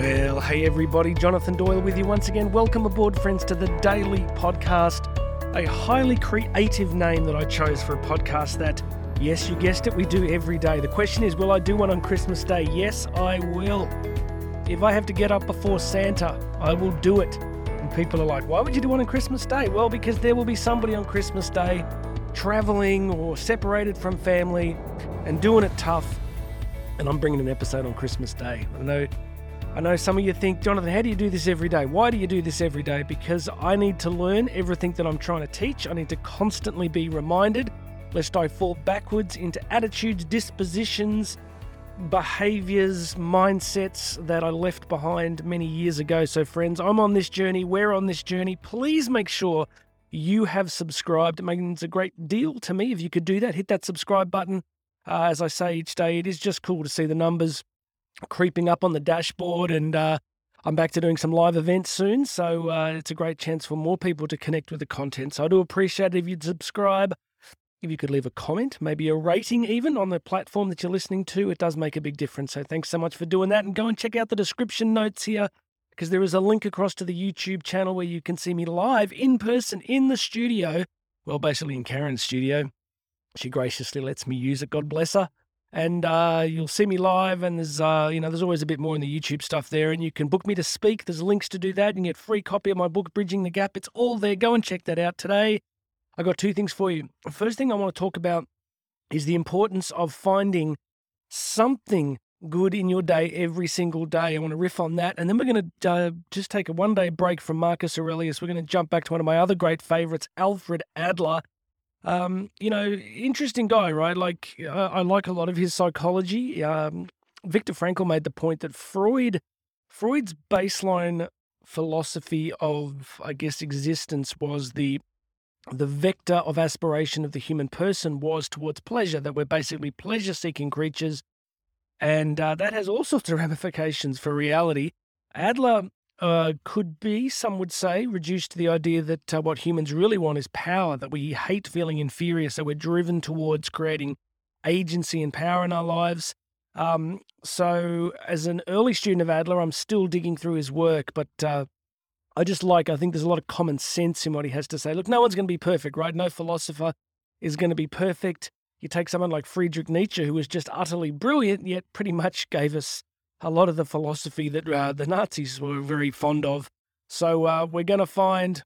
Well, hey everybody, Jonathan Doyle with you once again. Welcome aboard, friends, to the Daily Podcast, a highly creative name that I chose for a podcast that, yes, you guessed it, we do every day. The question is, will I do one on Christmas Day? Yes, I will. If I have to get up before Santa, I will do it. And people are like, why would you do one on Christmas Day? Well, because there will be somebody on Christmas Day traveling or separated from family and doing it tough. And I'm bringing an episode on Christmas Day. I know I know some of you think, Jonathan, how do you do this every day? Why do you do this every day? Because I need to learn everything that I'm trying to teach. I need to constantly be reminded lest I fall backwards into attitudes, dispositions, behaviors, mindsets that I left behind many years ago. So, friends, I'm on this journey. We're on this journey. Please make sure you have subscribed. It means a great deal to me if you could do that. Hit that subscribe button. Uh, as I say each day, it is just cool to see the numbers creeping up on the dashboard and uh, I'm back to doing some live events soon, so uh, it's a great chance for more people to connect with the content. So I do appreciate it if you'd subscribe, if you could leave a comment, maybe a rating even on the platform that you're listening to. It does make a big difference. So thanks so much for doing that. And go and check out the description notes here because there is a link across to the YouTube channel where you can see me live in person in the studio. Well, basically in Karen's studio. She graciously lets me use it. God bless her and uh, you'll see me live. And there's, uh, you know, there's always a bit more in the YouTube stuff there. And you can book me to speak. There's links to do that. Can get free copy of my book, Bridging the Gap. It's all there. Go and check that out today. I got two things for you. The first thing I want to talk about is the importance of finding something good in your day every single day. I want to riff on that. And then we're going to uh, just take a one day break from Marcus Aurelius. We're going to jump back to one of my other great favorites, Alfred Adler. Um, you know, interesting guy, right? Like, uh, I like a lot of his psychology. Um, Viktor Frankl made the point that Freud, Freud's baseline philosophy of, I guess, existence was the the vector of aspiration of the human person was towards pleasure. That we're basically pleasure-seeking creatures, and uh, that has all sorts of ramifications for reality. Adler uh, could be, some would say, reduced to the idea that uh, what humans really want is power, that we hate feeling inferior, so we're driven towards creating agency and power in our lives. Um, so, as an early student of Adler, I'm still digging through his work, but uh, I just like, I think there's a lot of common sense in what he has to say. Look, no one's going to be perfect, right? No philosopher is going to be perfect. You take someone like Friedrich Nietzsche, who was just utterly brilliant, yet pretty much gave us a lot of the philosophy that uh, the Nazis were very fond of. So uh, we're going to find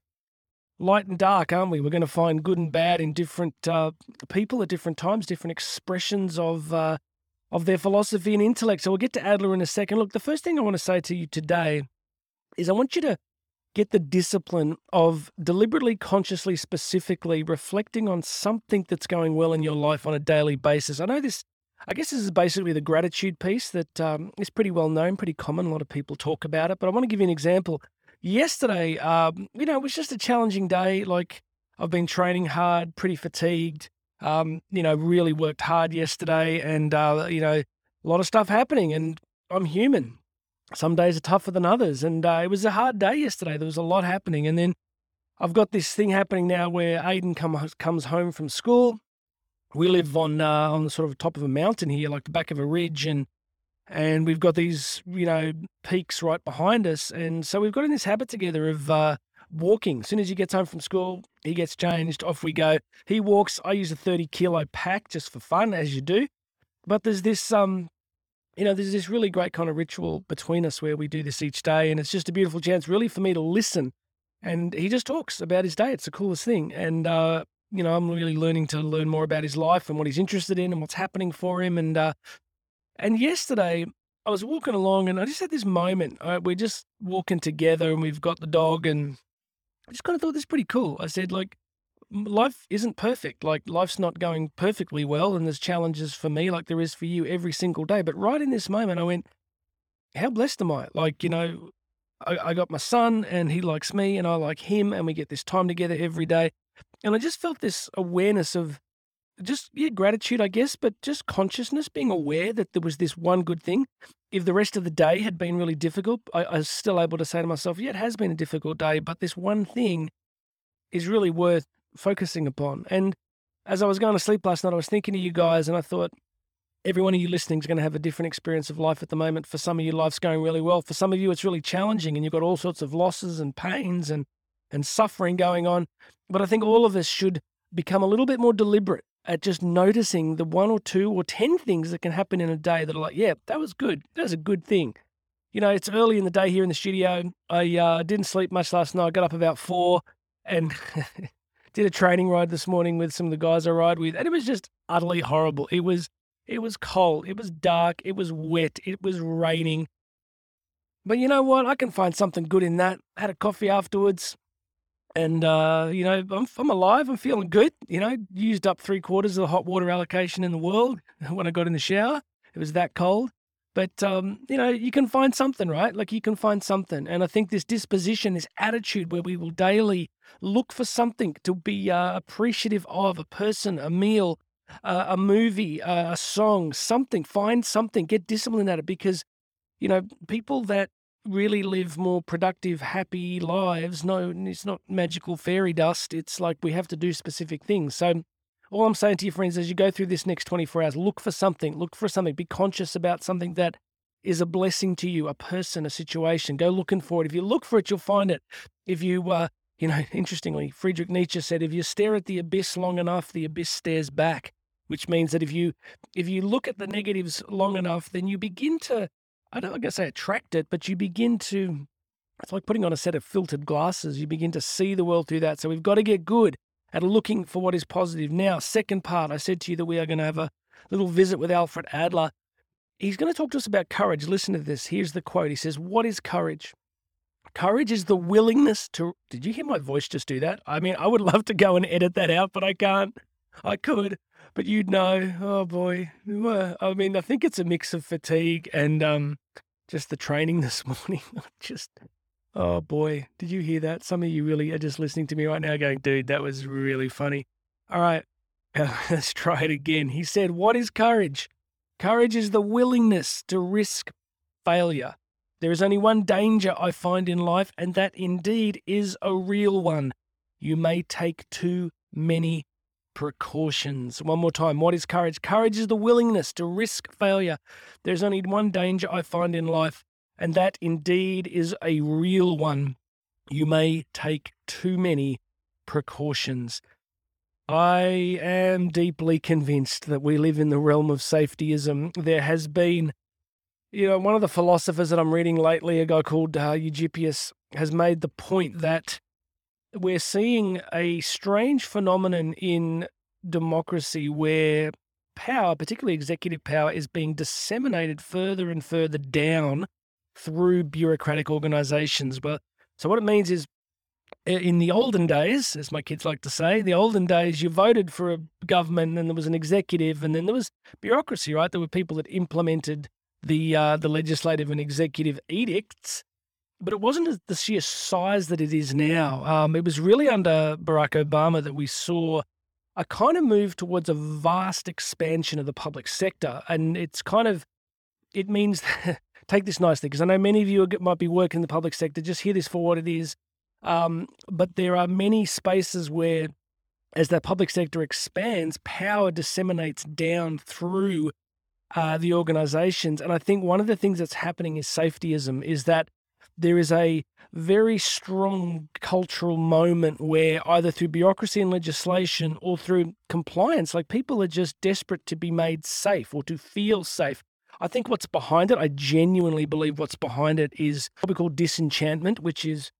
light and dark, aren't we? We're going to find good and bad in different uh, people at different times, different expressions of uh, of their philosophy and intellect. So we'll get to Adler in a second. Look, the first thing I want to say to you today is I want you to get the discipline of deliberately, consciously, specifically reflecting on something that's going well in your life on a daily basis. I know this I guess this is basically the gratitude piece that um, is pretty well known, pretty common. A lot of people talk about it, but I want to give you an example. Yesterday, um, you know, it was just a challenging day. Like I've been training hard, pretty fatigued. Um, you know, really worked hard yesterday, and uh, you know, a lot of stuff happening. And I'm human. Some days are tougher than others, and uh, it was a hard day yesterday. There was a lot happening, and then I've got this thing happening now where Aiden come, comes home from school we live on uh, on the sort of top of a mountain here, like the back of a ridge, and and we've got these you know peaks right behind us, and so we've got in this habit together of uh, walking. As soon as he gets home from school, he gets changed, off we go. He walks. I use a thirty kilo pack just for fun, as you do. But there's this um, you know, there's this really great kind of ritual between us where we do this each day, and it's just a beautiful chance, really, for me to listen. And he just talks about his day. It's the coolest thing. And uh, you know, I'm really learning to learn more about his life and what he's interested in and what's happening for him. And uh, and yesterday I was walking along and I just had this moment. Uh, we're just walking together and we've got the dog and I just kind of thought this is pretty cool. I said like life isn't perfect. Like life's not going perfectly well and there's challenges for me like there is for you every single day. But right in this moment I went, how blessed am I? Like, you know, I, I got my son and he likes me and I like him and we get this time together every day. And I just felt this awareness of just yeah, gratitude, I guess, but just consciousness, being aware that there was this one good thing. If the rest of the day had been really difficult, I, I was still able to say to myself, yeah, it has been a difficult day, but this one thing is really worth focusing upon. And as I was going to sleep last night, I was thinking of you guys and I thought, Every one of you listening is going to have a different experience of life at the moment. For some of you, life's going really well. For some of you, it's really challenging and you've got all sorts of losses and pains and, and suffering going on. But I think all of us should become a little bit more deliberate at just noticing the one or two or 10 things that can happen in a day that are like, yeah, that was good. That was a good thing. You know, it's early in the day here in the studio. I uh, didn't sleep much last night. I got up about four and did a training ride this morning with some of the guys I ride with, and it was just utterly horrible. It was it was cold, it was dark, it was wet, it was raining. But you know what? I can find something good in that. Had a coffee afterwards, and uh, you know I'm I'm alive. I'm feeling good. You know, used up three quarters of the hot water allocation in the world when I got in the shower. It was that cold. But um, you know, you can find something, right? Like you can find something, and I think this disposition, this attitude, where we will daily look for something to be uh, appreciative of a person, a meal, uh, a movie, a song, something. Find something. Get disciplined at it because you know people that really live more productive, happy lives. No, it's not magical fairy dust. It's like we have to do specific things. So all I'm saying to you, friends, as you go through this next 24 hours, look for something, look for something, be conscious about something that is a blessing to you, a person, a situation. Go looking for it. If you look for it, you'll find it. If you, uh, you know, interestingly, Friedrich Nietzsche said, if you stare at the abyss long enough, the abyss stares back, which means that if you, if you look at the negatives long enough, then you begin to, I don't want to say attract it, but you begin to, it's like putting on a set of filtered glasses. You begin to see the world through that. So we've got to get good at looking for what is positive. Now, second part, I said to you that we are going to have a little visit with Alfred Adler. He's going to talk to us about courage. Listen to this. Here's the quote. He says, What is courage? Courage is the willingness to. Did you hear my voice just do that? I mean, I would love to go and edit that out, but I can't. I could, but you'd know. Oh boy. I mean, I think it's a mix of fatigue and um, just the training this morning. just Oh boy, did you hear that? Some of you really are just listening to me right now going, dude, that was really funny. All right, let's try it again. He said, What is courage? Courage is the willingness to risk failure. There is only one danger I find in life, and that indeed is a real one. You may take too many precautions. One more time. What is courage? Courage is the willingness to risk failure. There's only one danger I find in life, and that indeed is a real one. You may take too many precautions. I am deeply convinced that we live in the realm of safetyism. There has been, you know, one of the philosophers that I'm reading lately, a guy called uh, has made the point that we're seeing a strange phenomenon in democracy where power, particularly executive power, is being disseminated further and further down through bureaucratic organizations. But so what it means is in the olden days, as my kids like to say, the olden days, you voted for a government and there was an executive and then there was bureaucracy, right? There were people that implemented the uh, the legislative and executive edicts, but it wasn't the sheer size that it is now. Um, it was really under Barack Obama that we saw a kind of move towards a vast expansion of the public sector, and it's kind of it means take this nicely because I know many of you might be working in the public sector. Just hear this for what it is. Um, but there are many spaces where, as the public sector expands, power disseminates down through uh, the organizations. And I think one of the things that's happening is safetyism, is that there is a very strong cultural moment where either through bureaucracy and legislation or through compliance, like people are just desperate to be made safe or to feel safe. I think what's behind it, I genuinely believe what's behind it is what we call disenchantment, which is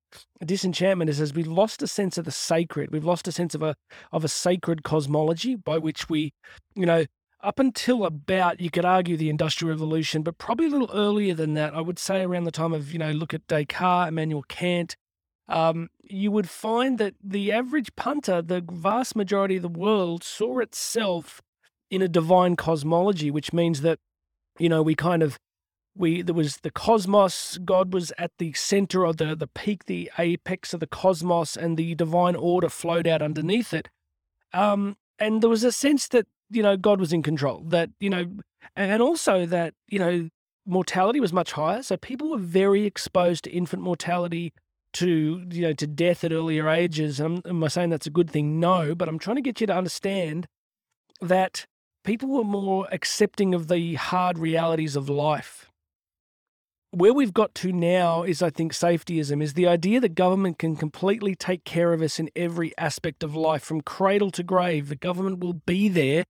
disenchantment is as we've lost a sense of the sacred. We've lost a sense of a of a sacred cosmology by which we, you know, up until about you could argue the industrial revolution, but probably a little earlier than that. I would say around the time of you know look at Descartes, Immanuel Kant. Um, you would find that the average punter, the vast majority of the world, saw itself in a divine cosmology, which means that you know, we kind of we there was the cosmos. God was at the center of the the peak, the apex of the cosmos, and the divine order flowed out underneath it. Um, and there was a sense that you know God was in control. That you know, and also that you know mortality was much higher. So people were very exposed to infant mortality, to you know to death at earlier ages. am I saying that's a good thing? No, but I'm trying to get you to understand that people were more accepting of the hard realities of life. Where we've got to now is, I think, safetyism is the idea that government can completely take care of us in every aspect of life, from cradle to grave. The government will be there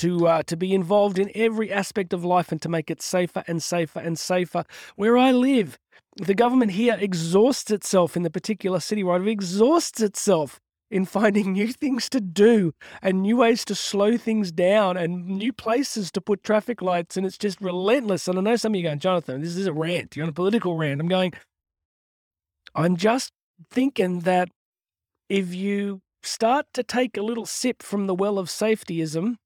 to uh, to be involved in every aspect of life and to make it safer and safer and safer. Where I live, the government here exhausts itself in the particular city where I live, exhausts itself in finding new things to do and new ways to slow things down and new places to put traffic lights. And it's just relentless. And I know some of you going, Jonathan, this is a rant. You're on a political rant. I'm going, I'm just thinking that if you start to take a little sip from the well of safetyism,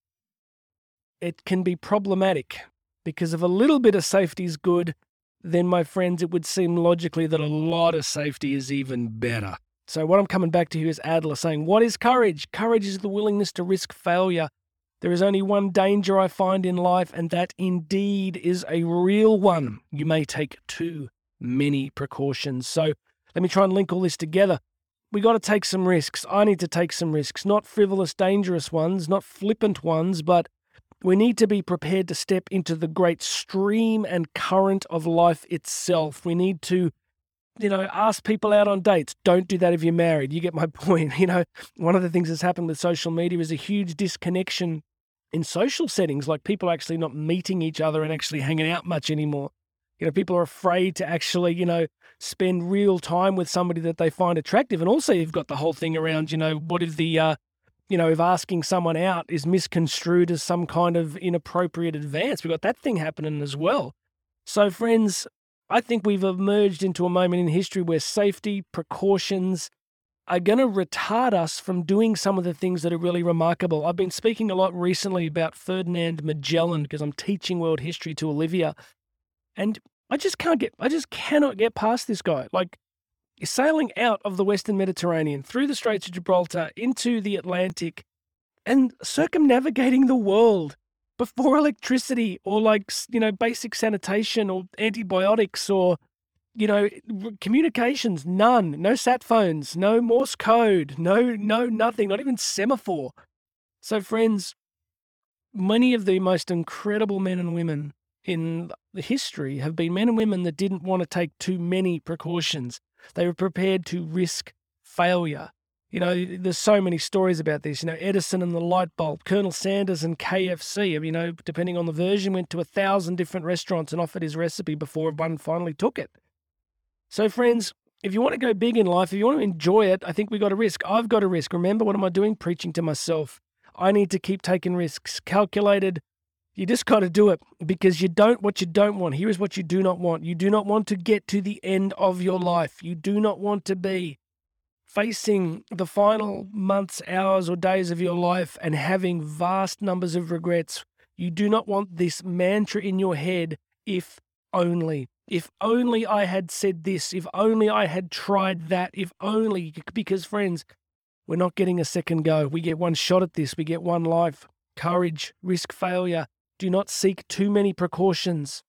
it can be problematic because if a little bit of safety is good, then, my friends, it would seem logically that a lot of safety is even better. So, what I'm coming back to here is Adler saying, What is courage? Courage is the willingness to risk failure. There is only one danger I find in life, and that indeed is a real one. You may take too many precautions. So, let me try and link all this together. We got to take some risks. I need to take some risks, not frivolous, dangerous ones, not flippant ones, but we need to be prepared to step into the great stream and current of life itself. We need to, you know, ask people out on dates. Don't do that if you're married. You get my point. You know, one of the things that's happened with social media is a huge disconnection in social settings, like people actually not meeting each other and actually hanging out much anymore. You know, people are afraid to actually, you know, spend real time with somebody that they find attractive. And also, you've got the whole thing around, you know, what if the uh, you know, if asking someone out is misconstrued as some kind of inappropriate advance. We've got that thing happening as well. So, friends, I think we've emerged into a moment in history where safety precautions are going to retard us from doing some of the things that are really remarkable. I've been speaking a lot recently about Ferdinand Magellan because I'm teaching world history to Olivia. And I just can't get, I just cannot get past this guy. Like, sailing out of the Western Mediterranean through the Straits of Gibraltar into the Atlantic and circumnavigating the world before electricity or like, you know, basic sanitation or antibiotics or, you know, communications, none, no sat phones, no Morse code, no, no, nothing, not even semaphore. So, friends, many of the most incredible men and women in the history have been men and women that didn't want to take too many precautions. They were prepared to risk failure. You know, there's so many stories about this. You know, Edison and the light bulb, Colonel Sanders and KFC. You know, depending on the version, went to a thousand different restaurants and offered his recipe before one finally took it. So, friends, if you want to go big in life, if you want to enjoy it, I think we got to risk. I've got to risk. Remember, what am I doing? Preaching to myself. I need to keep taking risks, calculated, you just got to do it because you don't what you don't want. Here is what you do not want. You do not want to get to the end of your life. You do not want to be facing the final months, hours, or days of your life and having vast numbers of regrets. You do not want this mantra in your head if only. If only I had said this. If only I had tried that. If only. Because, friends, we're not getting a second go. We get one shot at this. We get one life. Courage, risk failure, do not seek too many precautions.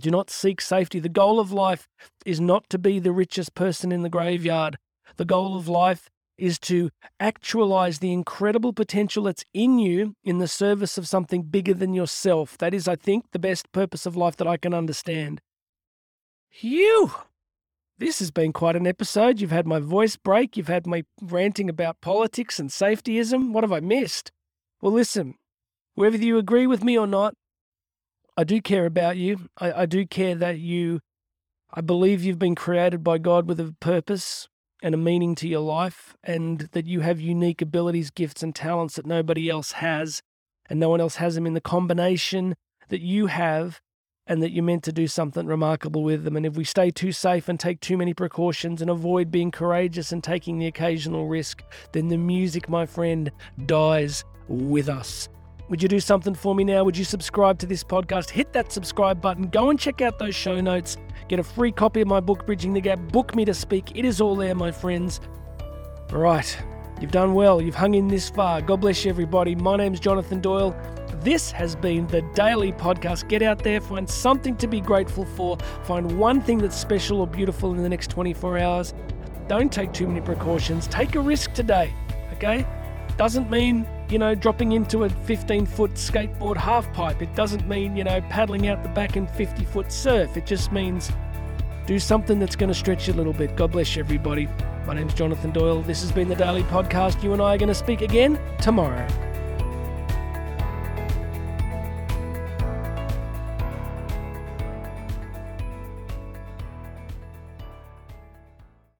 Do not seek safety. The goal of life is not to be the richest person in the graveyard. The goal of life is to actualize the incredible potential that's in you in the service of something bigger than yourself. That is, I think, the best purpose of life that I can understand. Phew! This has been quite an episode. You've had my voice break. You've had me ranting about politics and safetyism. What have I missed? Well, listen, whether you agree with me or not, I do care about you. I, I do care that you, I believe you've been created by God with a purpose and a meaning to your life, and that you have unique abilities, gifts, and talents that nobody else has, and no one else has them in the combination that you have, and that you're meant to do something remarkable with them. And if we stay too safe and take too many precautions and avoid being courageous and taking the occasional risk, then the music, my friend, dies with us. Would you do something for me now? Would you subscribe to this podcast? Hit that subscribe button. Go and check out those show notes. Get a free copy of my book, Bridging the Gap. Book me to speak. It is all there, my friends. All right. You've done well. You've hung in this far. God bless you, everybody. My name's Jonathan Doyle. This has been the Daily Podcast. Get out there, find something to be grateful for, find one thing that's special or beautiful in the next 24 hours. Don't take too many precautions. Take a risk today, okay? Doesn't mean you know, dropping into a 15 foot skateboard half pipe. It doesn't mean, you know, paddling out the back in 50 foot surf. It just means do something that's going to stretch you a little bit. God bless you, everybody. My name's Jonathan Doyle. This has been the Daily Podcast. You and I are going to speak again tomorrow.